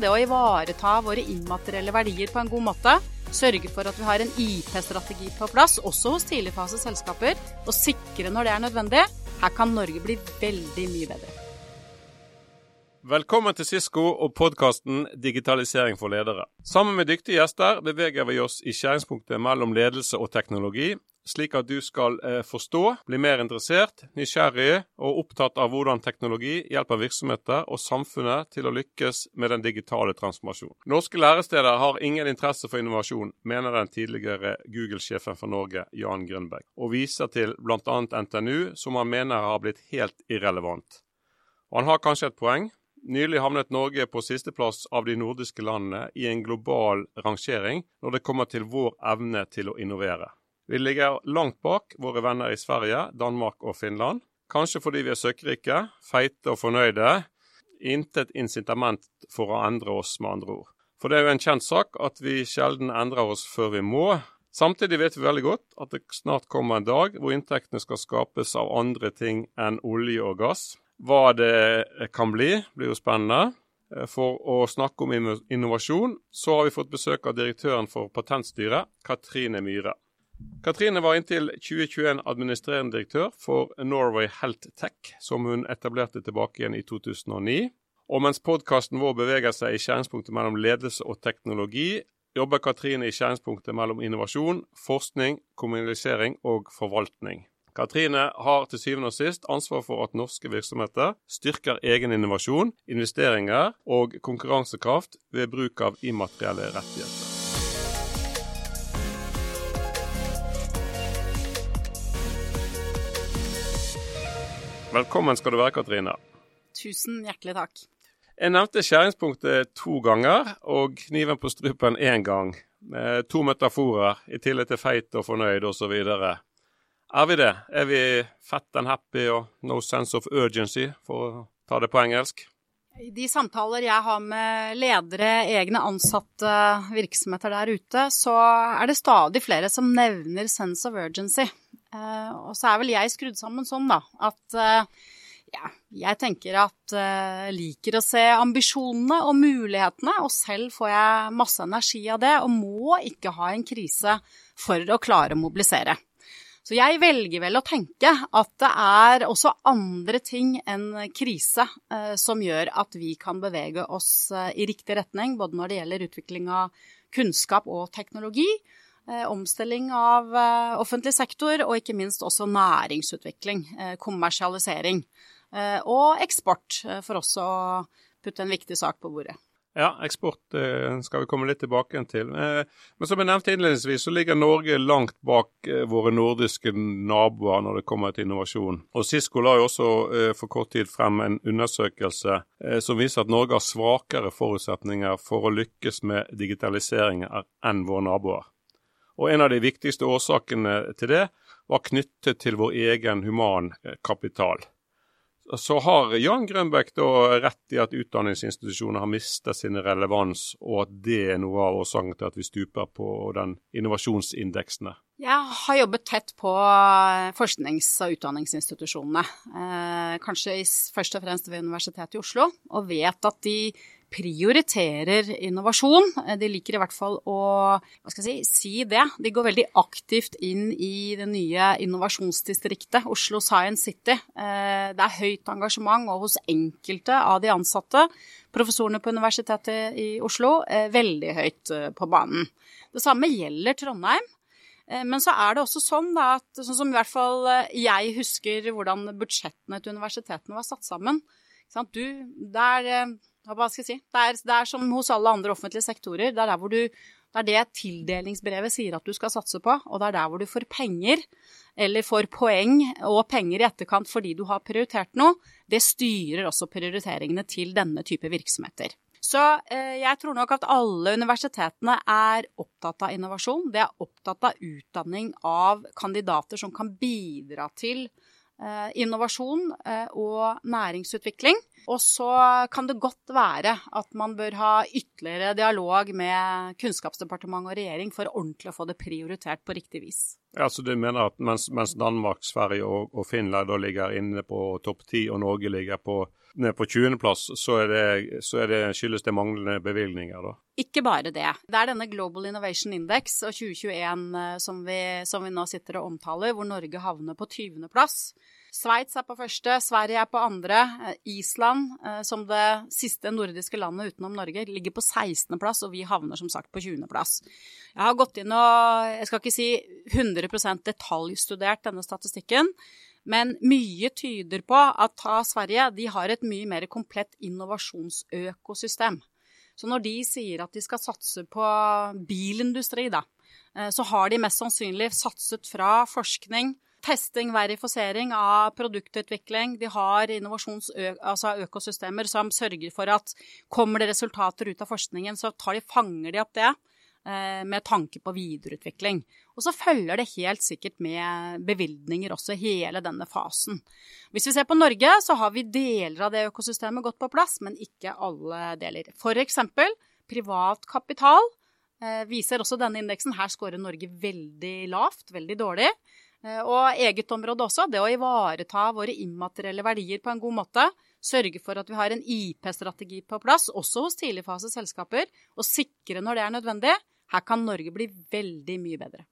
det å ivareta våre immaterielle verdier på en god måte. Sørge for at vi har en IP-strategi på plass, også hos tidligfaseselskaper, og sikre når det er nødvendig. Her kan Norge bli veldig mye bedre. Velkommen til Sisko og podkasten Digitalisering for ledere. Sammen med dyktige gjester beveger vi oss i skjæringspunktet mellom ledelse og teknologi, slik at du skal eh, forstå, bli mer interessert, nysgjerrig og opptatt av hvordan teknologi hjelper virksomheter og samfunnet til å lykkes med den digitale transformasjonen. Norske læresteder har ingen interesse for innovasjon, mener den tidligere Google-sjefen for Norge, Jan Grønberg, og viser til bl.a. NTNU, som han mener har blitt helt irrelevant. Og han har kanskje et poeng. Nylig havnet Norge på sisteplass av de nordiske landene i en global rangering når det kommer til vår evne til å innovere. Vi ligger langt bak våre venner i Sverige, Danmark og Finland. Kanskje fordi vi er søkkrike, feite og fornøyde. Intet incitament for å endre oss, med andre ord. For det er jo en kjent sak at vi sjelden endrer oss før vi må. Samtidig vet vi veldig godt at det snart kommer en dag hvor inntektene skal skapes av andre ting enn olje og gass. Hva det kan bli, blir jo spennende. For å snakke om innovasjon, så har vi fått besøk av direktøren for Patentstyret, Katrine Myhre. Katrine var inntil 2021 administrerende direktør for Norway Health Tech, som hun etablerte tilbake igjen i 2009. Og mens podkasten vår beveger seg i skjæringspunktet mellom ledelse og teknologi, jobber Katrine i skjæringspunktet mellom innovasjon, forskning, kommunisering og forvaltning. Katrine har til syvende og sist ansvar for at norske virksomheter styrker egen innovasjon, investeringer og konkurransekraft ved bruk av immaterielle rettigheter. Velkommen skal du være, Katrine. Tusen hjertelig takk. Jeg nevnte skjæringspunktet to ganger og kniven på strupen én gang. To metaforer i tillegg til feit og fornøyd osv. Er vi det? Er vi fat and happy og no sense of urgency, for å ta det på engelsk? I de samtaler jeg har med ledere, egne ansatte, virksomheter der ute, så er det stadig flere som nevner sense of urgency. Eh, og så er vel jeg skrudd sammen sånn, da, at eh, ja, jeg tenker at jeg uh, liker å se ambisjonene og mulighetene, og selv får jeg masse energi av det, og må ikke ha en krise for å klare å mobilisere. Så jeg velger vel å tenke at det er også andre ting enn krise eh, som gjør at vi kan bevege oss eh, i riktig retning, både når det gjelder utvikling av kunnskap og teknologi, eh, omstilling av eh, offentlig sektor og ikke minst også næringsutvikling, eh, kommersialisering eh, og eksport, for også å putte en viktig sak på bordet. Ja, eksport eh, skal vi komme litt tilbake til. Eh, men som jeg nevnte innledningsvis, så ligger Norge langt bak eh, våre nordiske naboer når det kommer til innovasjon. Og Cisco la jo også for kort tid frem en undersøkelse som viser at Norge har svakere forutsetninger for å lykkes med digitalisering enn våre naboer. Og en av de viktigste årsakene til det var knyttet til vår egen humankapital så har Jan Grønbæk da rett i at utdanningsinstitusjoner har mistet sin relevans, og at det er noe av årsaken til at vi stuper på den innovasjonsindeksene? Jeg har jobbet tett på forsknings- og utdanningsinstitusjonene. Eh, kanskje først og fremst ved Universitetet i Oslo, og vet at de prioriterer innovasjon. Eh, de liker i hvert fall å si, si det. De går veldig aktivt inn i det nye innovasjonsdistriktet, Oslo Science City. Eh, det er høyt engasjement og hos enkelte av de ansatte. Professorene på Universitetet i Oslo er veldig høyt eh, på banen. Det samme gjelder Trondheim. Men så er det også sånn at sånn som i hvert fall jeg husker hvordan budsjettene til universitetene var satt sammen. Du, der hva skal jeg si? Det er, det er, som hos alle andre offentlige sektorer. Det er, der hvor du, det er det tildelingsbrevet sier at du skal satse på, og det er der hvor du får penger, eller får poeng og penger i etterkant fordi du har prioritert noe. Det styrer også prioriteringene til denne type virksomheter. Så eh, jeg tror nok at alle universitetene er opptatt av innovasjon. De er opptatt av utdanning av kandidater som kan bidra til eh, innovasjon eh, og næringsutvikling. Og så kan det godt være at man bør ha ytterligere dialog med Kunnskapsdepartementet og regjering for ordentlig å få det prioritert på riktig vis. Ja, Så du mener at mens, mens Danmark, Sverige og, og, Finland ligger inne på topp ti, og Norge ligger på ned på 20.-plass, så, er det, så er det, skyldes det manglende bevilgninger, da? Ikke bare det. Det er denne Global Innovation Index og 2021 eh, som vi, som vi nå sitter og omtaler, hvor Norge havner på 20.-plass. Sveits er på første, Sverige er på andre. Eh, Island, eh, som det siste nordiske landet utenom Norge, ligger på 16.-plass, og vi havner som sagt på 20.-plass. Jeg har gått inn og, jeg skal ikke si 100% detaljstudert denne statistikken, men mye tyder på at ta Sverige, de har et mye mer komplett innovasjonsøkosystem. Så når de sier at de skal satse på bilindustri, da, eh, så har de mest sannsynlig satset fra forskning testing, verifisering av produktutvikling. De har altså som sørger for at kommer det resultater ut av forskningen, så de, fanger de opp det eh, med tanke på videreutvikling. Og så følger det helt sikkert med bevilgninger også hele denne fasen. Hvis vi ser på Norge, så har vi deler av det økosystemet gått på plass, men ikke alle deler. Eksempel privat kapital eh, viser også denne indeksen. Her scorer Norge veldig lavt, veldig dårlig. Eh, og eget område også, det å ivareta våre immaterielle verdier på en god måte. Sørge for at vi har en IP-strategi på plass, også hos tidligfaseselskaper, og sikre når det er nødvendig. Her kan Norge bli veldig mye bedre.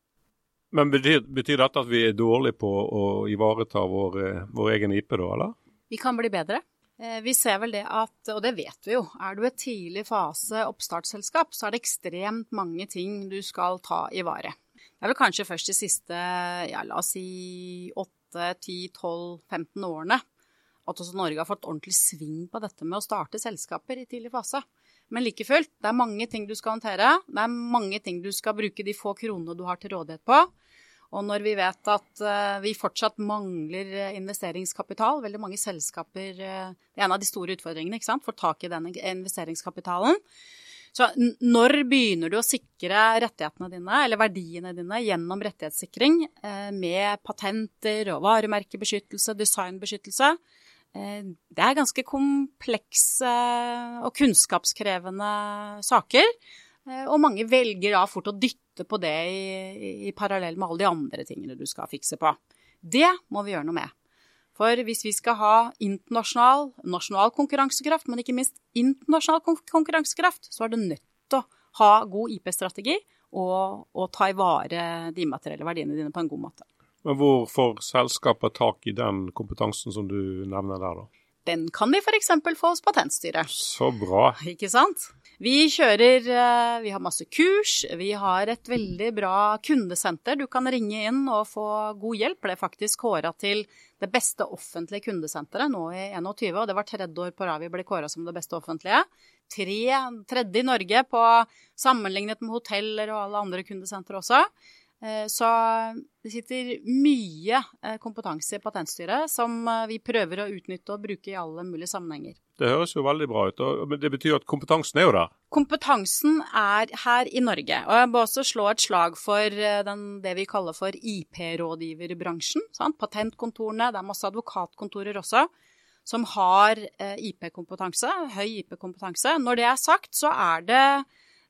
Men betyr, betyr dette at vi er dårlige på å ivareta vår, eh, vår egen IP, da, eller? Vi kan bli bedre. Eh, vi ser vel det at, og det vet vi jo, er du et tidlig fase oppstartsselskap, så er det ekstremt mange ting du skal ta i vare. Det er vel kanskje først de siste, ja, la oss si 8, 10, 12, 15 årene at også Norge har fått ordentlig sving på dette med å starte selskaper i tidlig fase. Men like fullt, det er mange ting du skal håndtere. Det er mange ting du skal bruke de få kronene du har til rådighet på. Og når vi vet at uh, vi fortsatt mangler eh, investeringskapital, veldig mange selskaper uh, Det er en av de store utfordringene, ikke sant, få tak i den investeringskapitalen. Så når begynner du å sikre rettighetene dine, eller verdiene dine, gjennom rettighetssikring eh, med patenter og varemerkebeskyttelse, designbeskyttelse? Eh, det er ganske komplekse og kunnskapskrevende saker. Eh, og mange velger da fort å dytte på det i, i parallell med alle de andre tingene du skal fikse på. Det må vi gjøre noe med. For hvis vi skal ha internasjonal, nasjonal konkurransekraft, men ikke minst internasjonal konkurransekraft, så er det nødt til å ha god IP-strategi og, og, ta i vare de immaterielle verdiene dine på en god måte. Men hvor får selskapet tak i den kompetansen som du nevner der, da? Den kan de f.eks. få hos Patentstyret. Så bra. Ikke sant? Vi kjører eh, Vi har masse kurs. Vi har et veldig bra kundesenter. Du kan ringe inn og få god hjelp. Er faktisk kåra til det beste offentlige kundesenteret nå i 21, og det var tredje år på rad vi ble kåra som det beste offentlige. Tre, tredje i Norge på sammenlignet med hoteller og alle andre kundesentre også. Eh, så det sitter mye eh, kompetanse i Patentstyret som vi prøver å utnytte og bruke i alle mulige sammenhenger. Det høres jo veldig bra ut, men det betyr at kompetansen er jo der? Kompetansen er her i Norge. Og jeg må også slå et slag for den, det vi kaller for IP-rådgiverbransjen. Sant? Patentkontorene, det er masse advokatkontorer også som har IP-kompetanse, høy IP-kompetanse. Når det er sagt, så er det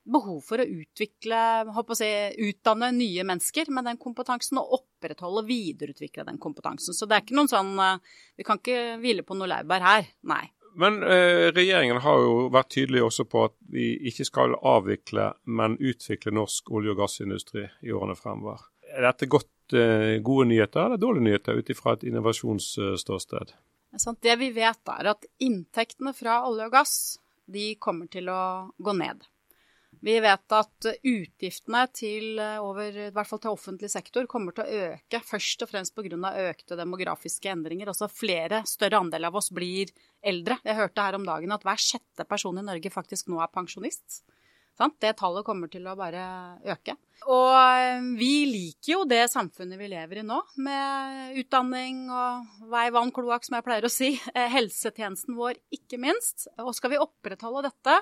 behov for å utvikle, å si, utdanne nye mennesker med den kompetansen, og opprettholde og videreutvikle den kompetansen. Så det er ikke noen sånn eh, Vi kan ikke hvile på noe laurbær her, nei. Men eh, regjeringen har jo vært tydelig også på at vi ikke skal avvikle, men utvikle norsk olje- og gassindustri i årene fremover. Er dette godt, eh, gode nyheter eller dårlige nyheter ut ifra et innovasjonsståsted? Det vi vet, er at inntektene fra olje og gass de kommer til å gå ned. Vi vet at utgiftene til, eh, over, i hvert fall til offentlig sektor kommer til å øke, først og fremst pga. økte demografiske endringer. Altså flere, større andel av oss blir eldre. Jeg hørte her om dagen at hver sjette person i Norge faktisk nå er pensjonist. Det tallet kommer til å bare øke. Og eh, vi liker jo det samfunnet vi lever i nå, med utdanning og vei, vann, kloakk, som jeg pleier å si. Eh, helsetjenesten vår, ikke minst. Og skal vi opprettholde dette,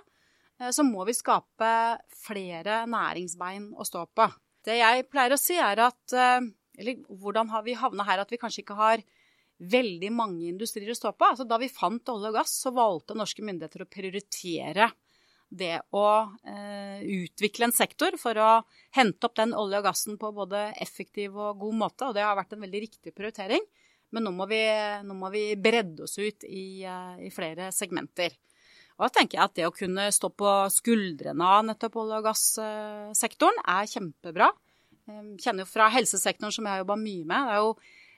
så må vi skape flere næringsbein å stå på. Det jeg pleier å si, er at eh, Eller hvordan har vi havna her at vi kanskje ikke har veldig mange industrier å stå på? Altså, da vi fant olje og gass, så valgte norske myndigheter å prioritere det å eh, utvikle en sektor for å hente opp den olje og gassen på både effektiv og god måte. Og det har vært en veldig riktig prioritering. Men nå må vi, nå må vi bredde oss ut i, eh, i, flere segmenter. Og da tenker jeg at det å kunne stå på skuldrene av nettopp olje- og gassektoren er kjempebra. Jeg kjenner jo fra helsesektoren som jeg har jobba mye med. Det er jo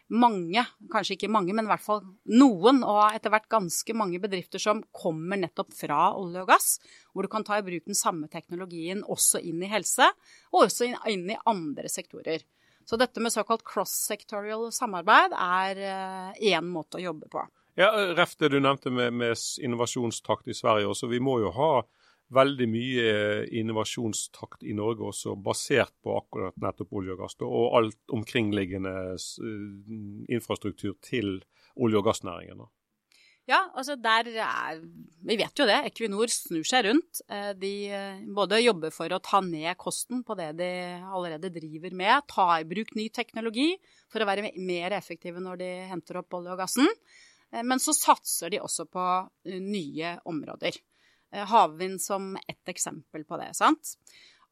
mange, kanskje ikke mange, men i hvert fall noen, og etter hvert ganske mange bedrifter som kommer nettopp fra olje og gass, hvor du kan ta i bruk den samme teknologien også inn i helse, og også inn i andre sektorer. Så dette med såkalt cross-sectorial samarbeid er én eh, måte å jobbe på. Ja, Ref det du nevnte med, med innovasjonstakt i Sverige også. Vi må jo ha veldig mye innovasjonstakt i Norge også, basert på akkurat nettopp olje og gass. Og alt omkringliggende eh, infrastruktur til olje- og gassnæringen. Ja, altså der er Vi vet jo det. Equinor snur seg rundt. Eh, de eh, både jobber for å ta ned kosten på det de allerede driver med, ta i bruk ny teknologi for å være mer effektive når de henter opp olje og gassen. Eh, men så satser de også på nye områder. Havvind som ett eksempel på det. sant?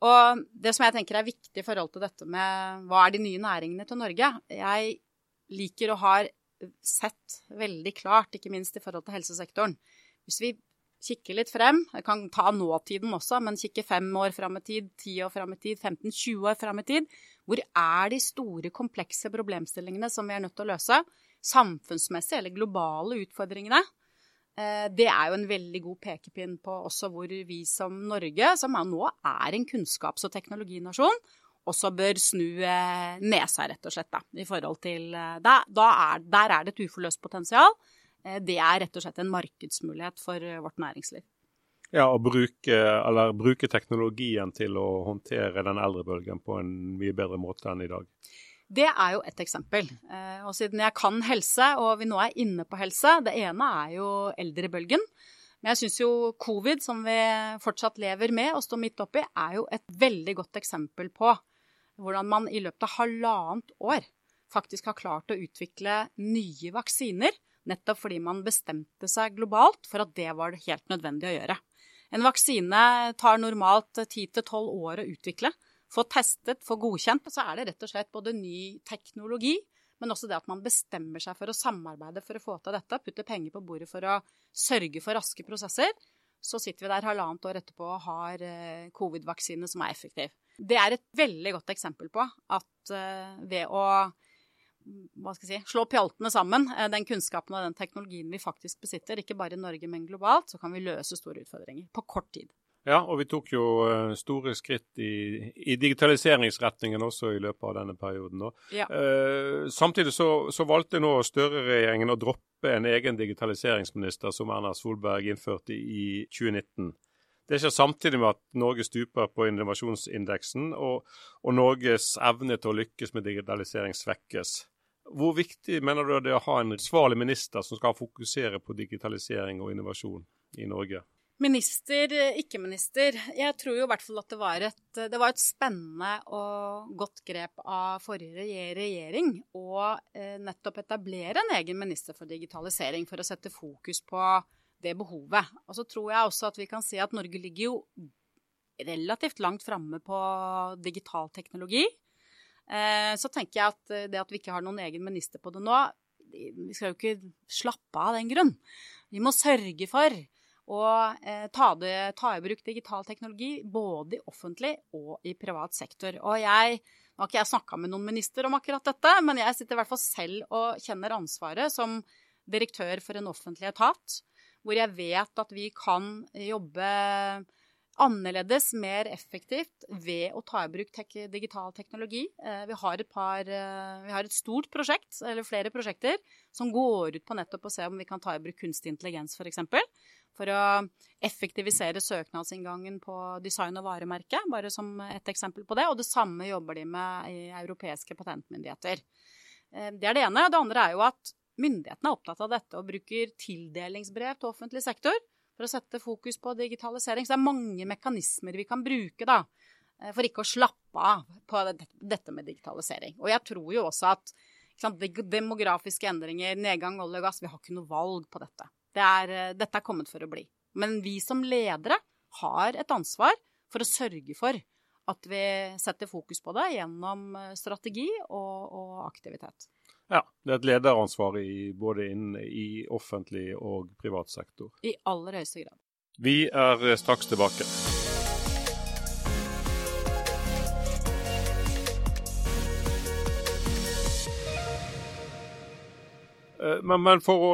Og det som jeg tenker er viktig i forhold til dette med hva er de nye næringene til Norge Jeg liker å ha sett veldig klart, ikke minst i forhold til helsesektoren. Hvis vi kikker litt frem, jeg kan ta nåtiden også, men kikke fem år fram i tid, ti år fram i tid, 15-20 år fram i tid, hvor er de store, komplekse problemstillingene som vi er nødt til å løse? Samfunnsmessige eller globale utfordringene. Eh, det er jo en veldig god pekepinn på også hvor vi som Norge, som nå er en kunnskaps- og teknologinasjon, også bør snu eh, nesa, rett og slett. Da, i forhold til, eh, da, da er, Der er det et uforløst potensial. Det er rett og slett en markedsmulighet for vårt næringsliv. Ja, å bruke, bruke teknologien til å håndtere den eldrebølgen på en mye bedre måte enn i dag. Det er jo et eksempel. Og siden jeg kan helse, og vi nå er inne på helse Det ene er jo eldrebølgen. Men jeg syns jo covid, som vi fortsatt lever med og står midt oppi, er jo et veldig godt eksempel på hvordan man i løpet av halvannet år faktisk har klart å utvikle nye vaksiner, nettopp fordi man bestemte seg globalt for at det var helt nødvendig å gjøre. En vaksine tar normalt 10-12 år å utvikle. Få testet, få godkjent. Så er det rett og slett både ny teknologi, men også det at man bestemmer seg for å samarbeide for å få til dette, putte penger på bordet for å sørge for raske prosesser. Så sitter vi der halvannet år etterpå og har eh, covid-vaksine som er effektiv. Det er et veldig godt eksempel på at uh, ved å si, slå pjaltene sammen, uh, den kunnskapen og den teknologien vi faktisk besitter, ikke bare i Norge, men globalt, så kan vi løse store utfordringer på kort tid. Ja, og vi tok jo uh, store skritt i, i, digitaliseringsretningen også i løpet av denne perioden. Ja. samtidig så, så valgte nå Støre-regjeringen å droppe en egen digitaliseringsminister som Erna Solberg innførte i 2019. Det skjer samtidig med at Norge stuper på innovasjonsindeksen, og, og, Norges evne til å lykkes med digitalisering svekkes. Hvor viktig mener du det er å ha en ansvarlig minister som skal fokusere på digitalisering og innovasjon i Norge? Minister, ikke-minister. Jeg tror jo i hvert fall at det var, et, det var et spennende og godt grep av forrige regjering å eh, nettopp etablere en egen minister for digitalisering for å sette fokus på det behovet. Og så tror jeg også at vi kan si at Norge ligger jo relativt langt framme på digital teknologi. Eh, så tenker jeg at det at vi ikke har noen egen minister på det nå, vi skal jo ikke slappe av den grunn. Vi må sørge for å eh, ta, det, ta, i bruk digital teknologi både i offentlig og i privat sektor. Og jeg, Nå har ikke jeg snakka med noen minister om akkurat dette, men jeg sitter i hvert fall selv og kjenner ansvaret som direktør for en offentlig etat hvor jeg vet at vi kan jobbe annerledes, mer effektivt ved å ta i bruk tek digital teknologi. Eh, vi har, par, eh, vi har, et stort prosjekt, eller flere prosjekter, som går ut på nettopp å se om vi kan ta i bruk kunstig intelligens f.eks. For, å effektivisere søknadsinngangen på design og varemerke, bare som et eksempel på det. Og det samme jobber de med i europeiske patentmyndigheter. Eh, det er det ene. Det andre er jo at myndighetene er opptatt av dette og bruker tildelingsbrev til offentlig sektor for å sette fokus på digitalisering. Så det er mange mekanismer vi kan bruke da, eh, for ikke å slappe av på dette med digitalisering. Og jeg tror jo også at sant, demografiske endringer, nedgang olje og gass Vi har ikke noe valg på dette. Det er, eh, dette er kommet for å bli. Men vi som ledere har et ansvar for å sørge for at vi setter fokus på det gjennom eh, strategi og, og aktivitet. Ja, det er et lederansvar i, både innen i offentlig og privat sektor. I aller høyeste grad. Vi er straks tilbake. Men, men, for å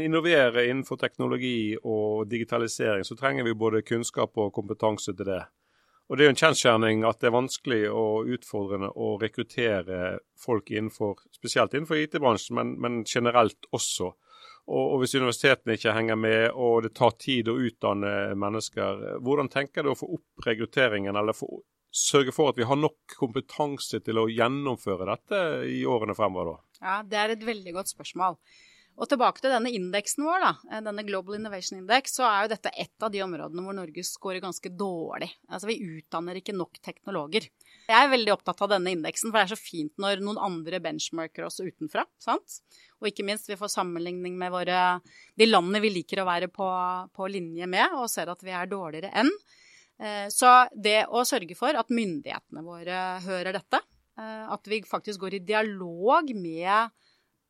innovere innenfor teknologi og digitalisering, så trenger vi både kunnskap og kompetanse til det. Og Det er jo en kjensgjerning at det er vanskelig og utfordrende å rekruttere folk innenfor, spesielt innenfor IT-bransjen, men, men, generelt også. Og, og, Hvis universitetene ikke henger med og det tar tid å utdanne mennesker, hvordan tenker du å få opp rekrutteringen, eller få, sørge for at vi har nok kompetanse til å gjennomføre dette i årene fremover? da? Ja, Det er et veldig godt spørsmål. Og tilbake til denne indeksen vår, da, eh, denne Global Innovation Index, så er jo dette et av de områdene hvor Norge scorer ganske dårlig. Altså vi utdanner ikke nok teknologer. Jeg er veldig opptatt av denne indeksen, for det er så fint når noen andre benchmarker oss utenfra. sant? Og ikke minst vi får sammenligning med våre, de landene vi liker å være på, på linje med, og ser at vi er dårligere enn. Eh, så det å sørge for at myndighetene våre hører dette, eh, at vi faktisk går i dialog med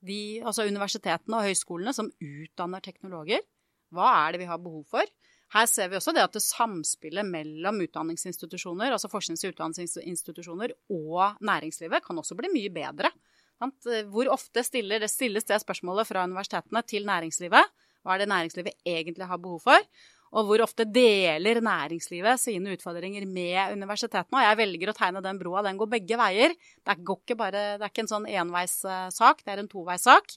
de, altså universitetene og høyskolene som utdanner teknologer. Hva er det vi har behov for? Her ser vi også det at det samspillet mellom utdanningsinstitusjoner, altså forsknings- og utdanningsinstitusjoner og næringslivet kan også bli mye bedre. Hvor ofte stiller, stilles det spørsmålet fra universitetene til næringslivet? Hva er det næringslivet egentlig har behov for? Og hvor ofte deler næringslivet sine utfordringer med universitetene. Og jeg velger å tegne den broa. Den går begge veier. Det er, bare, det er ikke en sånn enveissak, det er en toveissak.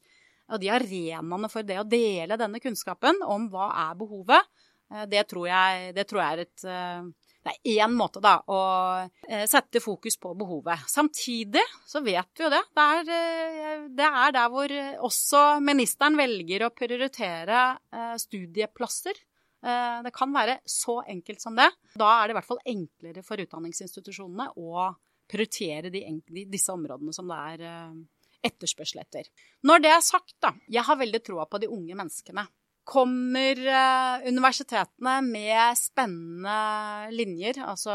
Og de arenaene for det å dele denne kunnskapen om hva er behovet, eh, det tror jeg, det tror jeg er et eh, det er én måte da, å eh, sette fokus på behovet. Samtidig så vet vi jo det. Det er, det er der hvor også ministeren velger å prioritere studieplasser Eh, det kan være så enkelt som det. Da er det i hvert fall enklere for utdanningsinstitusjonene å prioritere de, disse områdene som det er eh, etterspørsel etter. Når det er sagt, da, jeg har veldig troa på de unge menneskene. Kommer eh, universitetene med spennende linjer, altså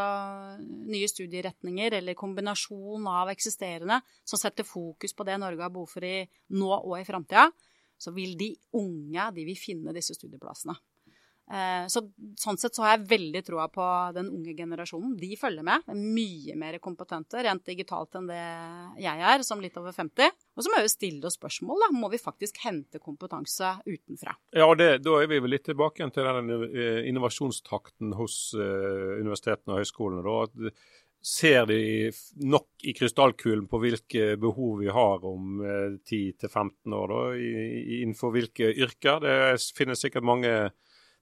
nye studieretninger eller kombinasjon av eksisterende, som setter fokus på det Norge har behov for i nå og i framtida, så vil de unge de vil finne disse studieplassene. Eh, så, sånn sett så har jeg veldig troa på den unge generasjonen. De følger med. Er mye mer kompetente rent digitalt enn det jeg er, som litt over 50. Og så må vi stille oss spørsmål, da. Må vi faktisk hente kompetanse utenfra? Ja, det, da er vi vel litt tilbake til den eh, innovasjonstakten hos uh, universitetene og høyskolene. da, Ser de nok i krystallkulen på hvilke behov vi har om 10-15 år, da, innenfor hvilke yrker? Det finnes sikkert mange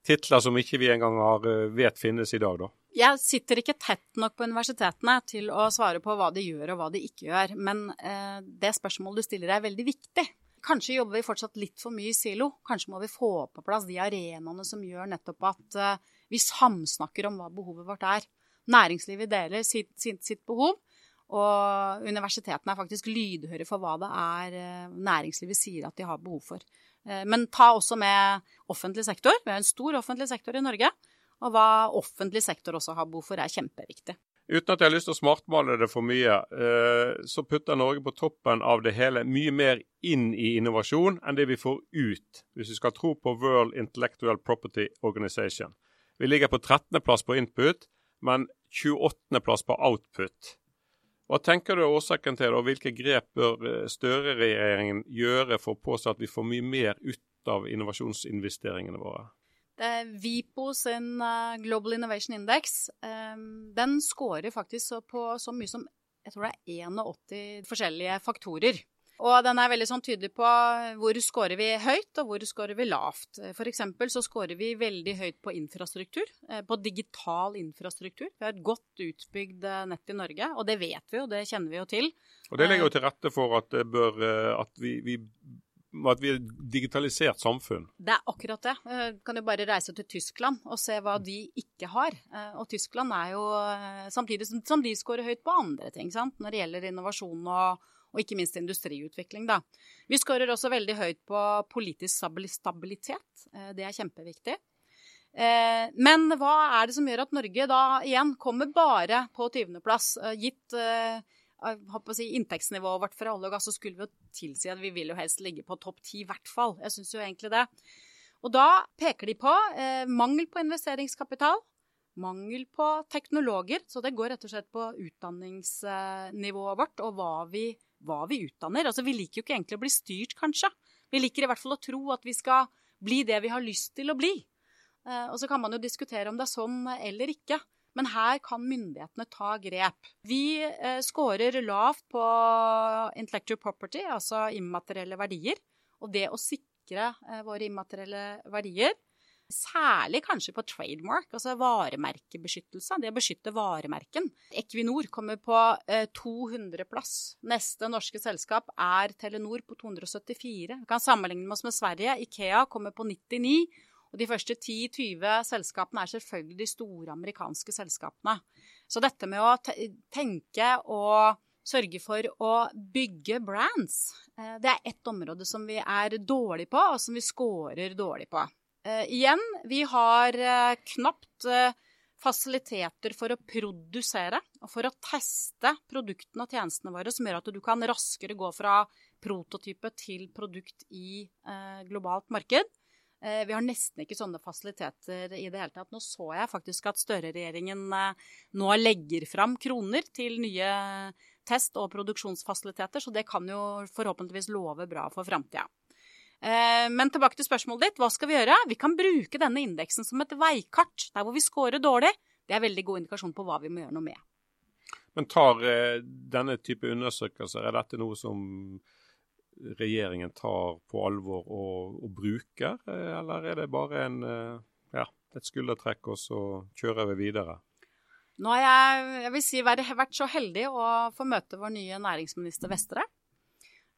titler som ikke vi engang har, eh, vet finnes i dag, da? Jeg sitter ikke tett nok på universitetene til å svare på hva de gjør og hva de ikke gjør. Men eh, det spørsmålet du stiller er veldig viktig. Kanskje jobber vi fortsatt litt for mye i silo. Kanskje må vi få på plass de arenaene som gjør nettopp at eh, vi samsnakker om hva behovet vårt er. Næringslivet deler sitt, sitt, sitt behov. Og universitetene er faktisk lydhøre for hva det er eh, næringslivet sier at de har behov for. Eh, men ta også med offentlig sektor. Vi har en stor offentlig sektor i Norge. Og hva offentlig sektor også har behov for, er kjempeviktig. Uten at jeg har lyst til å smartmale det for mye, eh, så putter Norge på toppen av det hele mye mer inn i innovasjon enn det vi får ut, hvis vi skal tro på World Intellectual Property Organization. Vi ligger på 13.-plass på input, men 28.-plass på output. Hva tenker du er årsaken til det, og hvilke grep bør eh, Støre-regjeringen gjøre for å påstå at vi får mye mer ut av innovasjonsinvesteringene våre? Det er Vipo sin eh, Global Innovation Index. Ehm, den scorer faktisk på så mye som jeg tror det er 81 forskjellige faktorer. Og den er veldig sånn tydelig på hvor scorer vi høyt, og hvor scorer vi lavt. For eksempel så scorer vi veldig høyt på infrastruktur, eh, på digital infrastruktur. Vi har et godt utbygd eh, nett i Norge, og det vet vi jo, det kjenner vi jo til. Og det legger jo til rette for at, bør, eh, at vi, vi at vi er digitalisert samfunn. Det er akkurat det. Du kan jo bare reise til Tyskland og se hva de ikke har. Og Tyskland er jo samtidig som de scorer høyt på andre ting, sant? når det gjelder innovasjon og, og ikke minst industriutvikling. Da. Vi skårer også veldig høyt på politisk stabilitet. Eh, det er kjempeviktig. Eh, men hva er det som gjør at Norge da igjen kommer bare på 20.-plass, eh, gitt si, inntektsnivået vårt for olje og gass, så skulle vi jo tilsi at vi vil jo helst ligge på topp ti, i hvert fall. Jeg syns jo egentlig det. Og da peker de på eh, mangel på investeringskapital, mangel på teknologer. Så det går rett og slett på utdanningsnivået vårt og hva vi, hva vi utdanner. Altså vi liker jo ikke egentlig å bli styrt, kanskje. Vi liker i hvert fall å tro at vi skal bli det vi har lyst til å bli. Eh, og så kan man jo diskutere om det er sånn eller ikke. Men her kan myndighetene ta grep. Vi eh, scorer lavt på intellectual property, altså immaterielle verdier. Og det å sikre eh, våre immaterielle verdier, særlig kanskje på trademark, altså varemerkebeskyttelse, det å beskytte varemerken. Equinor kommer på eh, 200-plass. Neste norske selskap er Telenor på 274. Vi kan sammenligne oss med Sverige. Ikea kommer på 99. Og de første 10-20 selskapene er selvfølgelig de store amerikanske selskapene. Så dette med å tenke og sørge for å bygge brands, eh, det er ett område som vi er dårlig på, og som vi scorer dårlig på. Uh, igjen, vi har uh, knapt uh, fasiliteter for å produsere og for å teste produktene og tjenestene våre, som gjør at du kan raskere gå fra prototype til produkt i globalt marked. Vi har nesten ikke sånne fasiliteter i det hele tatt. Nå så jeg faktisk at Støre-regjeringen nå legger fram kroner til nye test- og produksjonsfasiliteter, så det kan jo forhåpentligvis love bra for framtida. Eh, men tilbake til spørsmålet ditt. Hva skal vi gjøre? Vi kan bruke denne indeksen som et veikart der hvor vi scorer dårlig. Det er veldig god indikasjon på hva vi må gjøre noe med. Men tar denne type undersøkelser, er dette noe som regjeringen tar på alvor og, og bruker, eh, eller er det bare en, eh, ja, et skuldertrekk og så kjører vi videre? Nå har jeg, jeg vil si, vært så heldig å få møte vår nye næringsminister Vestre.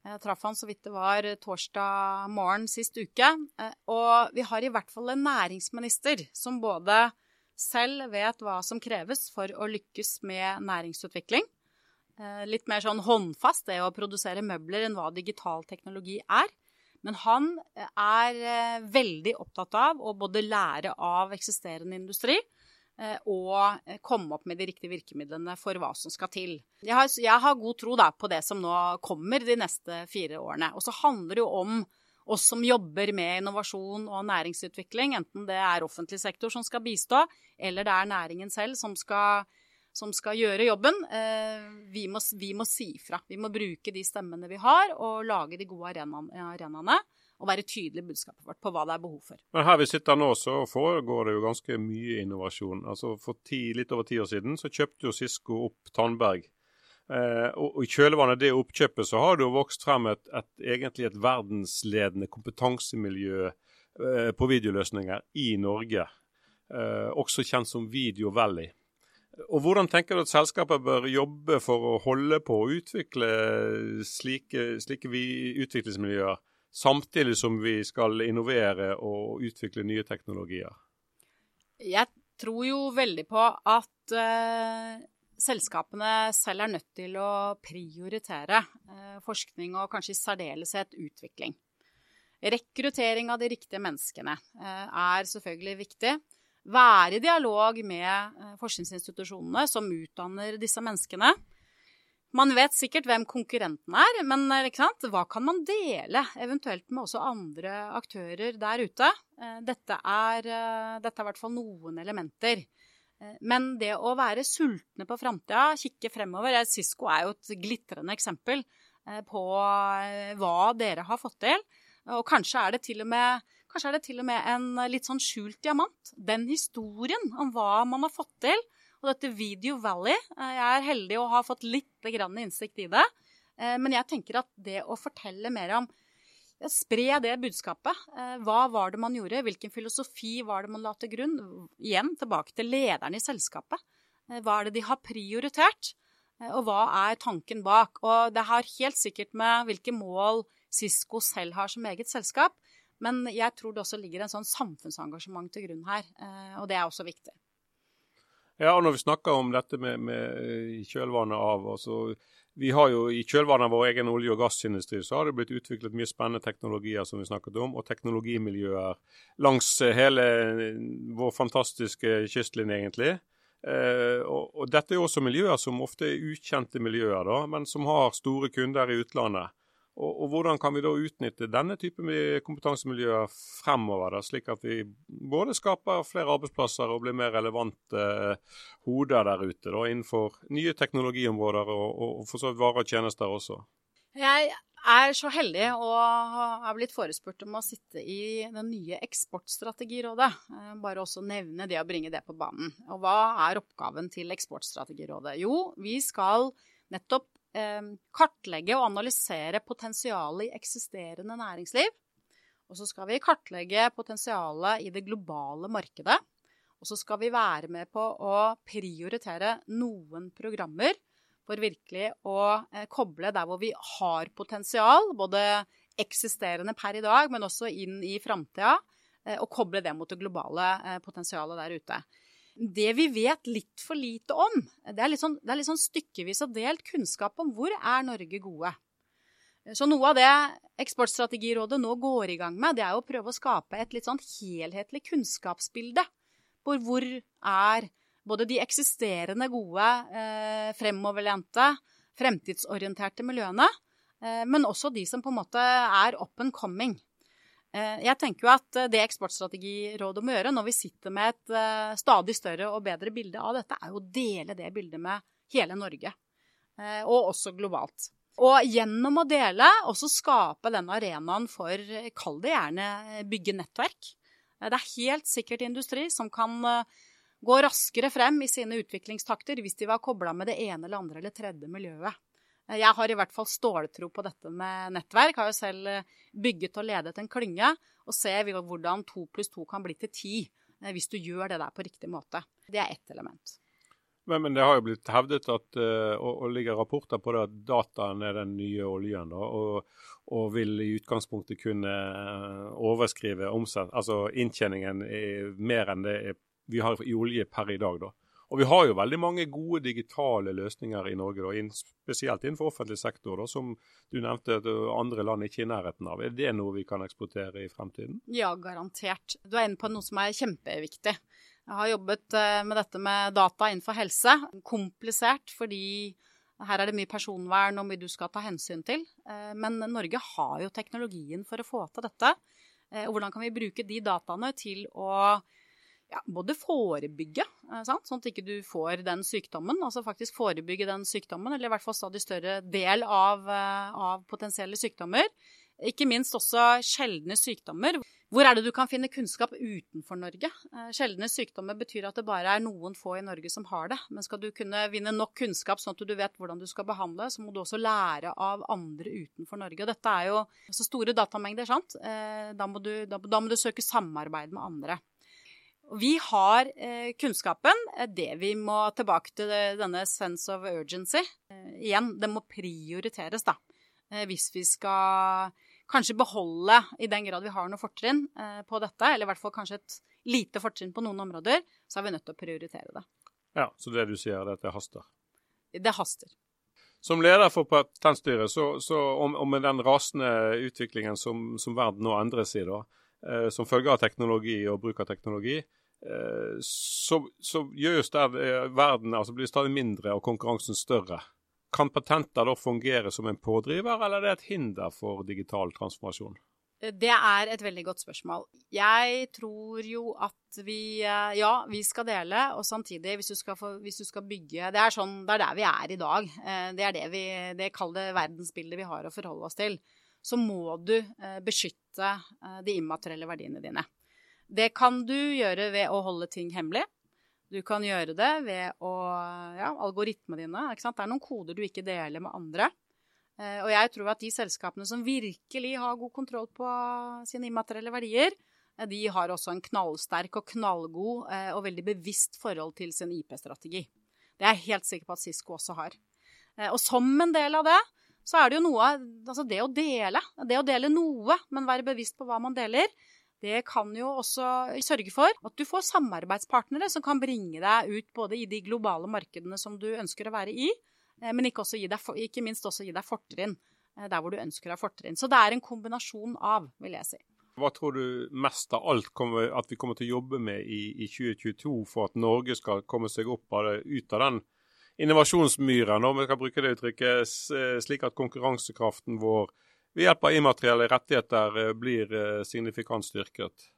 Jeg traff han så vidt det var torsdag morgen sist uke. Eh, og vi har i hvert fall en næringsminister som både selv vet hva som kreves for å lykkes med næringsutvikling, Eh, litt mer sånn håndfast, det å produsere møbler, enn hva digital teknologi er. Men han eh, er eh, veldig opptatt av å både lære av eksisterende industri og komme opp med de riktige virkemidlene for hva som skal til. Jeg har, jeg har god tro da, på det som nå kommer de neste fire årene. Og så handler det jo om oss som jobber med innovasjon og næringsutvikling, enten det er offentlig sektor som skal bistå, eller det er næringen selv som skal som skal gjøre jobben. Eh, vi må, vi må, si fra. Vi må bruke de stemmene vi har, og lage de gode arenaene. Og være tydelig i budskapet vårt på hva det er behov for. Men Her vi sitter nå, så foregår det jo ganske mye innovasjon. Altså For ti, litt over ti år siden så kjøpte jo Cisco opp Tandberg. Eh, og, I kjølvannet av det oppkjøpet så har det jo vokst frem et, et, egentlig et verdensledende kompetansemiljø eh, på videoløsninger i Norge. Eh, også kjent som Video Valley. Og Hvordan tenker du at selskapet bør jobbe for å holde på å utvikle slike, slike utviklingsmiljøer, samtidig som vi skal innovere og utvikle nye teknologier? Jeg tror jo veldig på at uh, selskapene selv er nødt til å prioritere uh, forskning og kanskje i særdeleshet utvikling. Rekruttering av de riktige menneskene uh, er selvfølgelig viktig være i dialog med forskningsinstitusjonene som utdanner disse menneskene. Man vet sikkert hvem konkurrenten er, men eh, hva kan man dele eventuelt med også andre aktører der ute? Eh, dette er, dette er i hvert fall noen elementer. Men det å være sultne på framtida, kikke fremover Cisco er jo et glitrende eksempel på hva dere har fått til. Og kanskje er det til og med til og med en eh, litt sånn skjult diamant. Den historien om hva man har fått til. Og dette Video Valley eh, Jeg er heldig å ha fått litt innsikt i det. Eh, men jeg tenker at det å fortelle mer om Spre det budskapet. Hva var det man gjorde? Hvilken filosofi var det man la til grunn? Igjen tilbake til lederne i selskapet. Hva er det de har prioritert? Og hva er tanken bak? Og det har helt sikkert med hvilke mål Cisco selv har som eget selskap. Men jeg tror det også ligger en sånn samfunnsengasjement til grunn her, eh, og det er også viktig. Ja, og når vi snakker om dette med, med kjølvannet av altså, Vi har jo i kjølvannet av vår egen olje- og gassindustri så har det blitt utviklet mye spennende teknologier som vi snakket om, og teknologimiljøer langs hele vår fantastiske kystlinje, egentlig. Eh, og, og, dette er jo også miljøer som ofte er ukjente miljøer, da, men som har store kunder i utlandet. Og, og, Hvordan kan vi da utnytte denne typen kompetansemiljøer fremover, da, slik at vi både skaper flere arbeidsplasser og blir mer relevante eh, hoder der ute da, innenfor nye teknologiområder og, og, og for så vidt varer og tjenester også? Jeg er så heldig å ha blitt forespurt om å sitte i det nye Eksportstrategirådet. Eh, bare også nevne det og bringe det på banen. Og hva er oppgaven til Eksportstrategirådet? Jo, vi skal nettopp kartlegge og analysere potensialet i eksisterende næringsliv. Og så skal vi kartlegge potensialet i det globale markedet. Og så skal vi være med på å prioritere noen programmer for virkelig å eh, koble der hvor vi har potensial, både eksisterende per i dag, men også inn i framtida, eh, og koble det mot det globale eh, potensialet der ute. Det vi vet litt for lite om, det er litt sånn, det er litt sånn stykkevis og delt kunnskap om hvor er Norge gode. Så noe av det Eksportstrategirådet nå går i gang med, det er å prøve å skape et litt sånn helhetlig kunnskapsbilde. På hvor er både de eksisterende gode, eh, fremoverlente, fremtidsorienterte miljøene, eh, men også de som på en måte er up and coming. Eh, jeg tenker jo at det Eksportstrategirådet må gjøre når vi sitter med et stadig større og bedre bilde av dette, er jo å dele det bildet med hele Norge. Og også globalt. Og gjennom å dele også skape den arenaen for, kall det gjerne, bygge nettverk. Det er helt sikkert industri som kan gå raskere frem i sine utviklingstakter hvis de var kobla med det ene eller andre eller tredje miljøet. Eh, jeg har i hvert fall ståltro på dette med nettverk. Har jo selv eh, bygget og ledet en klynge og ser hvordan to pluss to kan bli til ti eh, hvis du gjør det der på riktig måte. Det er ett element. Men, men, det har jo blitt hevdet at, og, og ligger rapporter på det, at dataen er den nye oljen. Da, og, og, vil i utgangspunktet kunne overskrive omsett, altså inntjeningen mer enn det vi har i olje per i dag. da. Og vi har jo veldig mange gode digitale løsninger i Norge, da, spesielt innenfor offentlig sektor, da, som du nevnte at andre land ikke er i nærheten av. Er det noe vi kan eksportere i fremtiden? Ja, garantert. Du er inne på noe som er kjempeviktig. Jeg har jobbet eh, med dette med data innenfor helse. Komplisert fordi her er det mye personvern og mye du skal ta hensyn til. Eh, men Norge har jo teknologien for å få til dette. Eh, og hvordan kan vi bruke de dataene til å ja, både forebygge, eh, sant? sånn at ikke du får den sykdommen. Altså faktisk forebygge den sykdommen, eller i hvert fall stadig større del av, eh, av potensielle sykdommer. Ikke minst også sjeldne sykdommer. Hvor er det du kan finne kunnskap utenfor Norge? Eh, sjeldne sykdommer betyr at det bare er noen få i Norge som har det. Men skal du kunne vinne nok kunnskap sånn at du vet hvordan du skal behandle, så må du også lære av andre utenfor Norge. Og dette er jo så store datamengder, sant. Da må du, da, da må du søke samarbeid med andre. Vi har eh, kunnskapen. Eh, det vi må tilbake til denne sense of urgency. Eh, igjen, det må prioriteres, da. Eh, hvis vi skal kanskje beholde, i den grad vi har noe fortrinn eh, på dette, eller i hvert fall kanskje et lite fortrinn på noen områder, så er vi nødt til å prioritere det. Ja, Så det du sier, er at det haster? Det haster. Som leder for Patentstyret, så, så og med den rasende utviklingen som, som verden nå endres i, da, eh, som følge av teknologi og bruk av teknologi, Eh, så, så gjøres det eh, verden altså blir stadig mindre og konkurransen større. Kan patenter da fungere som en pådriver, eller er det et hinder for digital transformasjon? Det er et veldig godt spørsmål. Jeg tror jo at vi eh, Ja, vi skal dele, og samtidig, hvis du skal, få, hvis du skal bygge Det er sånn, det er der vi er i dag. Det er det vi Det kall det verdensbildet vi har å forholde oss til. Så må du beskytte de immaterielle verdiene dine. Det kan du gjøre ved å holde ting hemmelig. Du kan gjøre det ved å Ja, algoritmene dine. Ikke sant? Det er noen koder du ikke deler med andre. Eh, og jeg tror at de selskapene som virkelig har god kontroll på sine immaterielle verdier, eh, de har også en knallsterk og knallgod eh, og veldig bevisst forhold til sin IP-strategi. Det er jeg helt sikker på at Cisco også har. Og som en del av det, så er det jo noe Altså det å dele. Det å dele noe, men være bevisst på hva man deler, det kan jo også sørge for at du får samarbeidspartnere som kan bringe deg ut både i de globale markedene som du ønsker å være i, eh, men ikke, deg, ikke minst også gi deg fortrinn eh, der hvor du ønsker ha fortrinn. Så det er en kombinasjon av, vil jeg si. Hva tror du mest av alt kommer, at vi kommer til å jobbe med i, i 2022 for at Norge skal komme seg opp av ut av den innovasjonsmyren, om vi skal bruke det uttrykket, slik at konkurransekraften vår ved hjelp av immaterielle rettigheter eh, blir eh, signifikant styrket?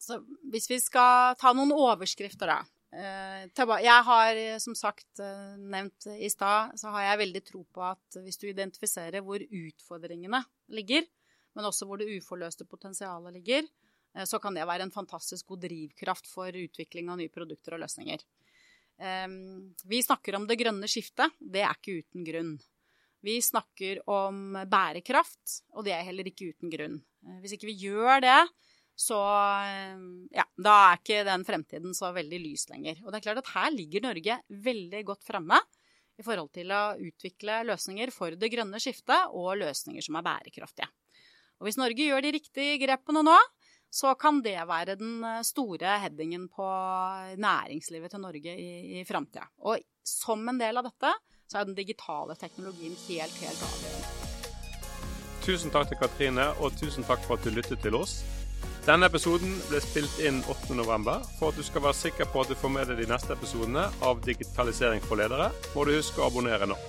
Så hvis vi skal ta noen overskrifter, da. Eh, jeg har som sagt nevnt i stad, så har jeg veldig tro på at hvis du identifiserer hvor utfordringene ligger, men også hvor det uforløste potensialet ligger, så kan det være en fantastisk god drivkraft for utvikling av nye produkter og løsninger. Vi snakker om det grønne skiftet. Det er ikke uten grunn. Vi snakker om bærekraft, og det er heller ikke uten grunn. Eh, hvis ikke vi gjør det, så eh, ja, da er ikke den fremtiden så veldig lys lenger. Og det er klart at her ligger Norge veldig godt fremme i forhold til å utvikle løsninger for det grønne skiftet og løsninger som er bærekraftige. Og hvis Norge gjør de riktige grepene nå, så kan det være den eh, store headingen på næringslivet til Norge i, i framtida. Og som en del av dette så er den digitale teknologien helt, helt avgjørende. Tusen takk til Katrine, og tusen takk for at du lyttet til oss. Denne episoden ble spilt inn 8.11. For at du skal være sikker på at du får med deg de neste episodene av Digitalisering for ledere, må du huske å abonnere nå.